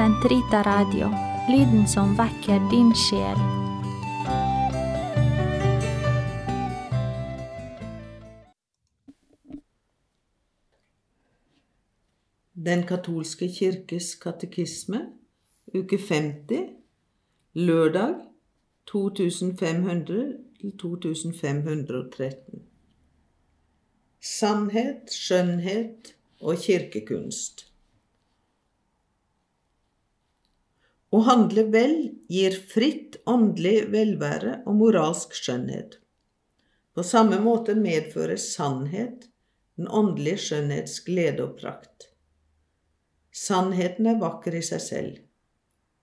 Sentrita Radio, lyden som vekker din sjel. Den katolske kirkes katekisme, uke 50, lørdag 2500-2513. Sannhet, skjønnhet og kirkekunst. Å handle vel gir fritt åndelig velvære og moralsk skjønnhet. På samme måte medfører sannhet den åndelige skjønnhets glede og prakt. Sannheten er vakker i seg selv.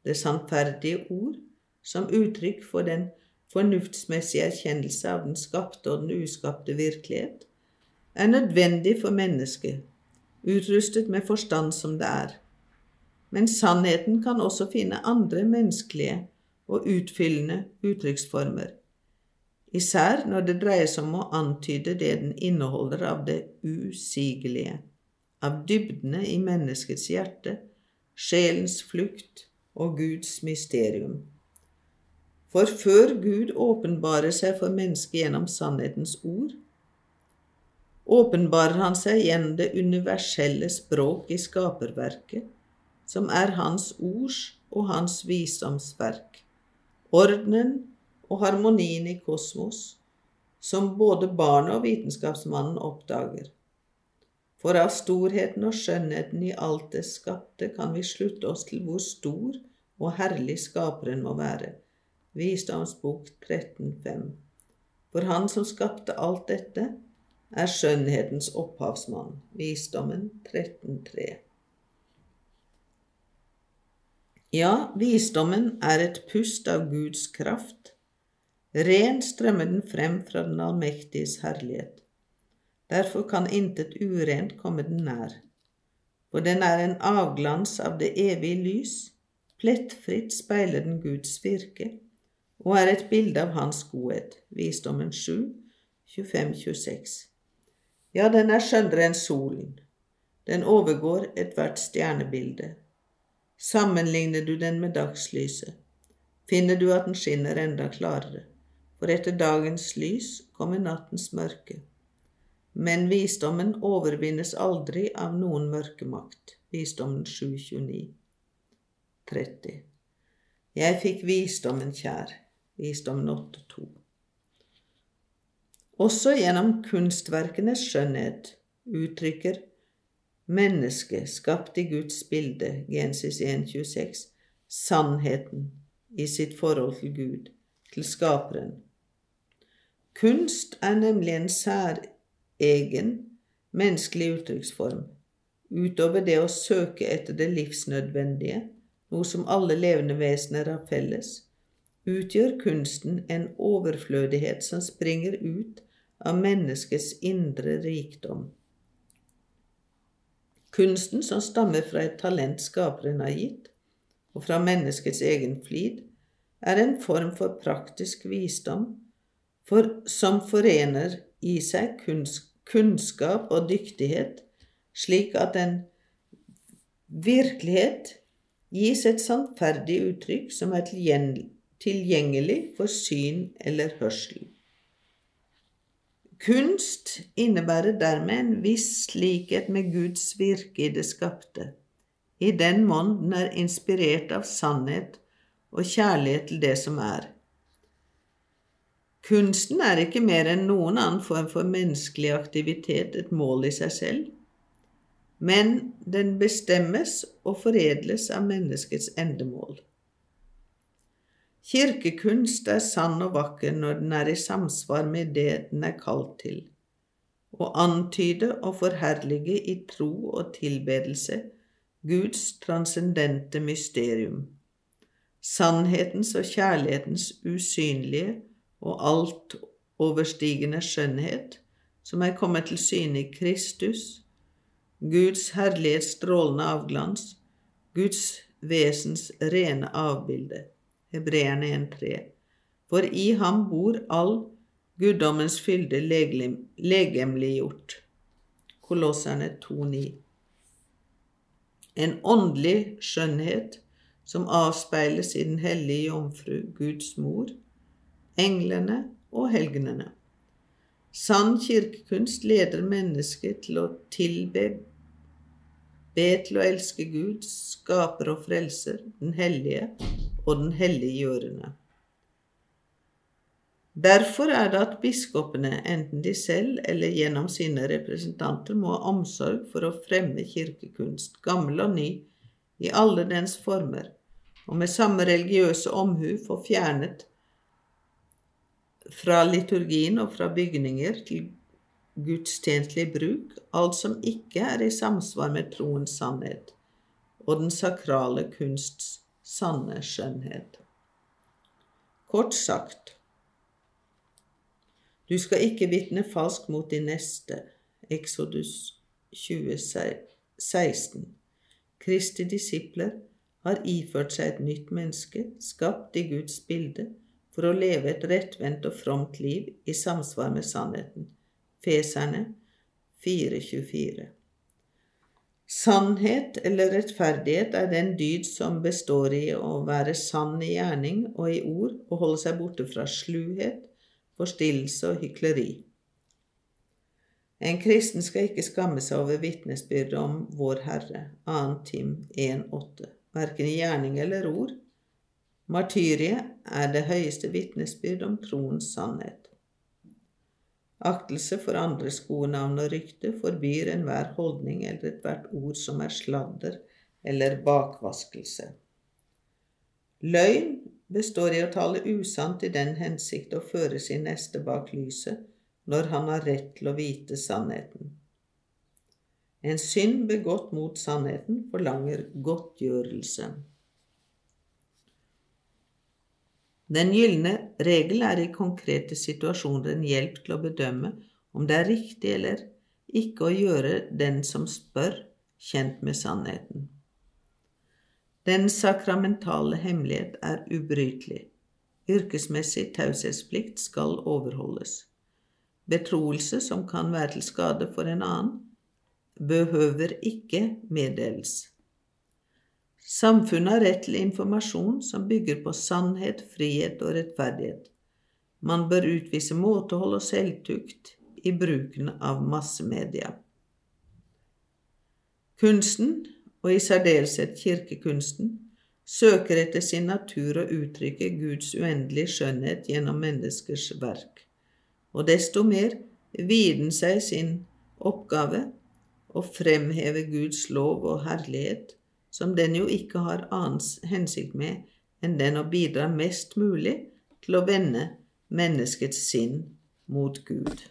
Det sannferdige ord, som uttrykk for den fornuftsmessige erkjennelse av den skapte og den uskapte virkelighet, er nødvendig for mennesket, utrustet med forstand som det er. Men sannheten kan også finne andre menneskelige og utfyllende uttrykksformer, især når det dreier seg om å antyde det den inneholder av det usigelige, av dybdene i menneskets hjerte, sjelens flukt og Guds mysterium. For før Gud åpenbarer seg for mennesket gjennom sannhetens ord, åpenbarer han seg gjennom det universelle språk i skaperverket, som er hans ords og hans visdomsverk, ordenen og harmonien i kosmos, som både barnet og vitenskapsmannen oppdager. For av storheten og skjønnheten i alt det skapte kan vi slutte oss til hvor stor og herlig Skaperen må være. Visdomsbok 13.5. For Han som skapte alt dette, er skjønnhetens opphavsmann. Visdommen 13.3. Ja, visdommen er et pust av Guds kraft. Ren strømmer den frem fra den allmektiges herlighet. Derfor kan intet urent komme den nær, for den er en avglans av det evige lys, plettfritt speiler den Guds virke, og er et bilde av Hans godhet. Visdommen 7, 25-26. Ja, den er skjønnere enn solen. Den overgår ethvert stjernebilde. Sammenligner du den med dagslyset, finner du at den skinner enda klarere, for etter dagens lys kommer nattens mørke. Men visdommen overvinnes aldri av noen mørkemakt. Visdommen 729. 30. Jeg fikk visdommen kjær. Visdommen 8.2. Også gjennom kunstverkenes skjønnhet uttrykker mennesket, skapt i Guds bilde, Genesis 1.26, sannheten i sitt forhold til Gud, til Skaperen. Kunst er nemlig en særegen menneskelig uttrykksform, utover det å søke etter det livsnødvendige, noe som alle levende vesener har felles, utgjør kunsten en overflødighet som springer ut av menneskets indre rikdom. Kunsten som stammer fra et talent skaperen har gitt, og fra menneskets egen flid, er en form for praktisk visdom for, som forener i seg kunnskap og dyktighet, slik at en virkelighet gis et sannferdig uttrykk som er tilgjengelig for syn eller hørsel. Kunst innebærer dermed en viss likhet med Guds virke i det skapte, i den mån den er inspirert av sannhet og kjærlighet til det som er. Kunsten er ikke mer enn noen annen form for menneskelig aktivitet et mål i seg selv, men den bestemmes og foredles av menneskets endemål. Kirkekunst er sann og vakker når den er i samsvar med det den er kalt til, å antyde og forherlige i tro og tilbedelse Guds transcendente mysterium, sannhetens og kjærlighetens usynlige og altoverstigende skjønnhet, som er kommet til syne i Kristus, Guds herlighets strålende avglans, Guds vesens rene avbilde. Hebreerne 1.3. For i ham bor all guddommens fylde legemliggjort. Kolosserne 2.9. En åndelig skjønnhet som avspeiles i Den hellige jomfru, Guds mor, englene og helgenene. Sann kirkekunst leder mennesket til å tilbe, be til å elske Gud, skaper og frelser, den hellige og den helliggjørende. Derfor er det at biskopene, enten de selv eller gjennom sine representanter, må ha omsorg for å fremme kirkekunst, gammel og ny, i alle dens former, og med samme religiøse omhu få fjernet fra liturgien og fra bygninger til gudstjenestelig bruk alt som ikke er i samsvar med troens sannhet og den sakrale kunsts sanne skjønnhet. Kort sagt, du skal ikke vitne falsk mot din neste. Exodus 2016. Kristi disipler har iført seg et nytt menneske, skapt i Guds bilde, for å leve et rettvendt og fromt liv i samsvar med sannheten. Feserne 424. Sannhet eller rettferdighet er den dyd som består i å være sann i gjerning og i ord og holde seg borte fra sluhet, forstillelse og hykleri. En kristen skal ikke skamme seg over vitnesbyrdet om Vår Herre, 2. Tim 1,8, verken i gjerning eller ord. Martyriet er det høyeste vitnesbyrd om troens sannhet. Aktelse for andres gode navn og rykte forbyr enhver holdning eller ethvert ord som er sladder eller bakvaskelse. Løgn består i å tale usant i den hensikt å føre sin neste bak lyset når han har rett til å vite sannheten. En synd begått mot sannheten forlanger godtgjørelse. Den gylne regel er i konkrete situasjoner en hjelp til å bedømme om det er riktig eller ikke å gjøre den som spør, kjent med sannheten. Den sakramentale hemmelighet er ubrytelig. Yrkesmessig taushetsplikt skal overholdes. Betroelse som kan være til skade for en annen, behøver ikke meddeles. Samfunnet har rett til informasjon som bygger på sannhet, frihet og rettferdighet. Man bør utvise måtehold og selvtukt i bruken av massemedia. Kunsten og i særdeleshet kirkekunsten, søker etter sin natur å uttrykke Guds uendelige skjønnhet gjennom menneskers verk, og desto mer vier den seg sin oppgave å fremheve Guds lov og herlighet, som den jo ikke har annen hensikt med enn den å bidra mest mulig til å vende menneskets sinn mot Gud.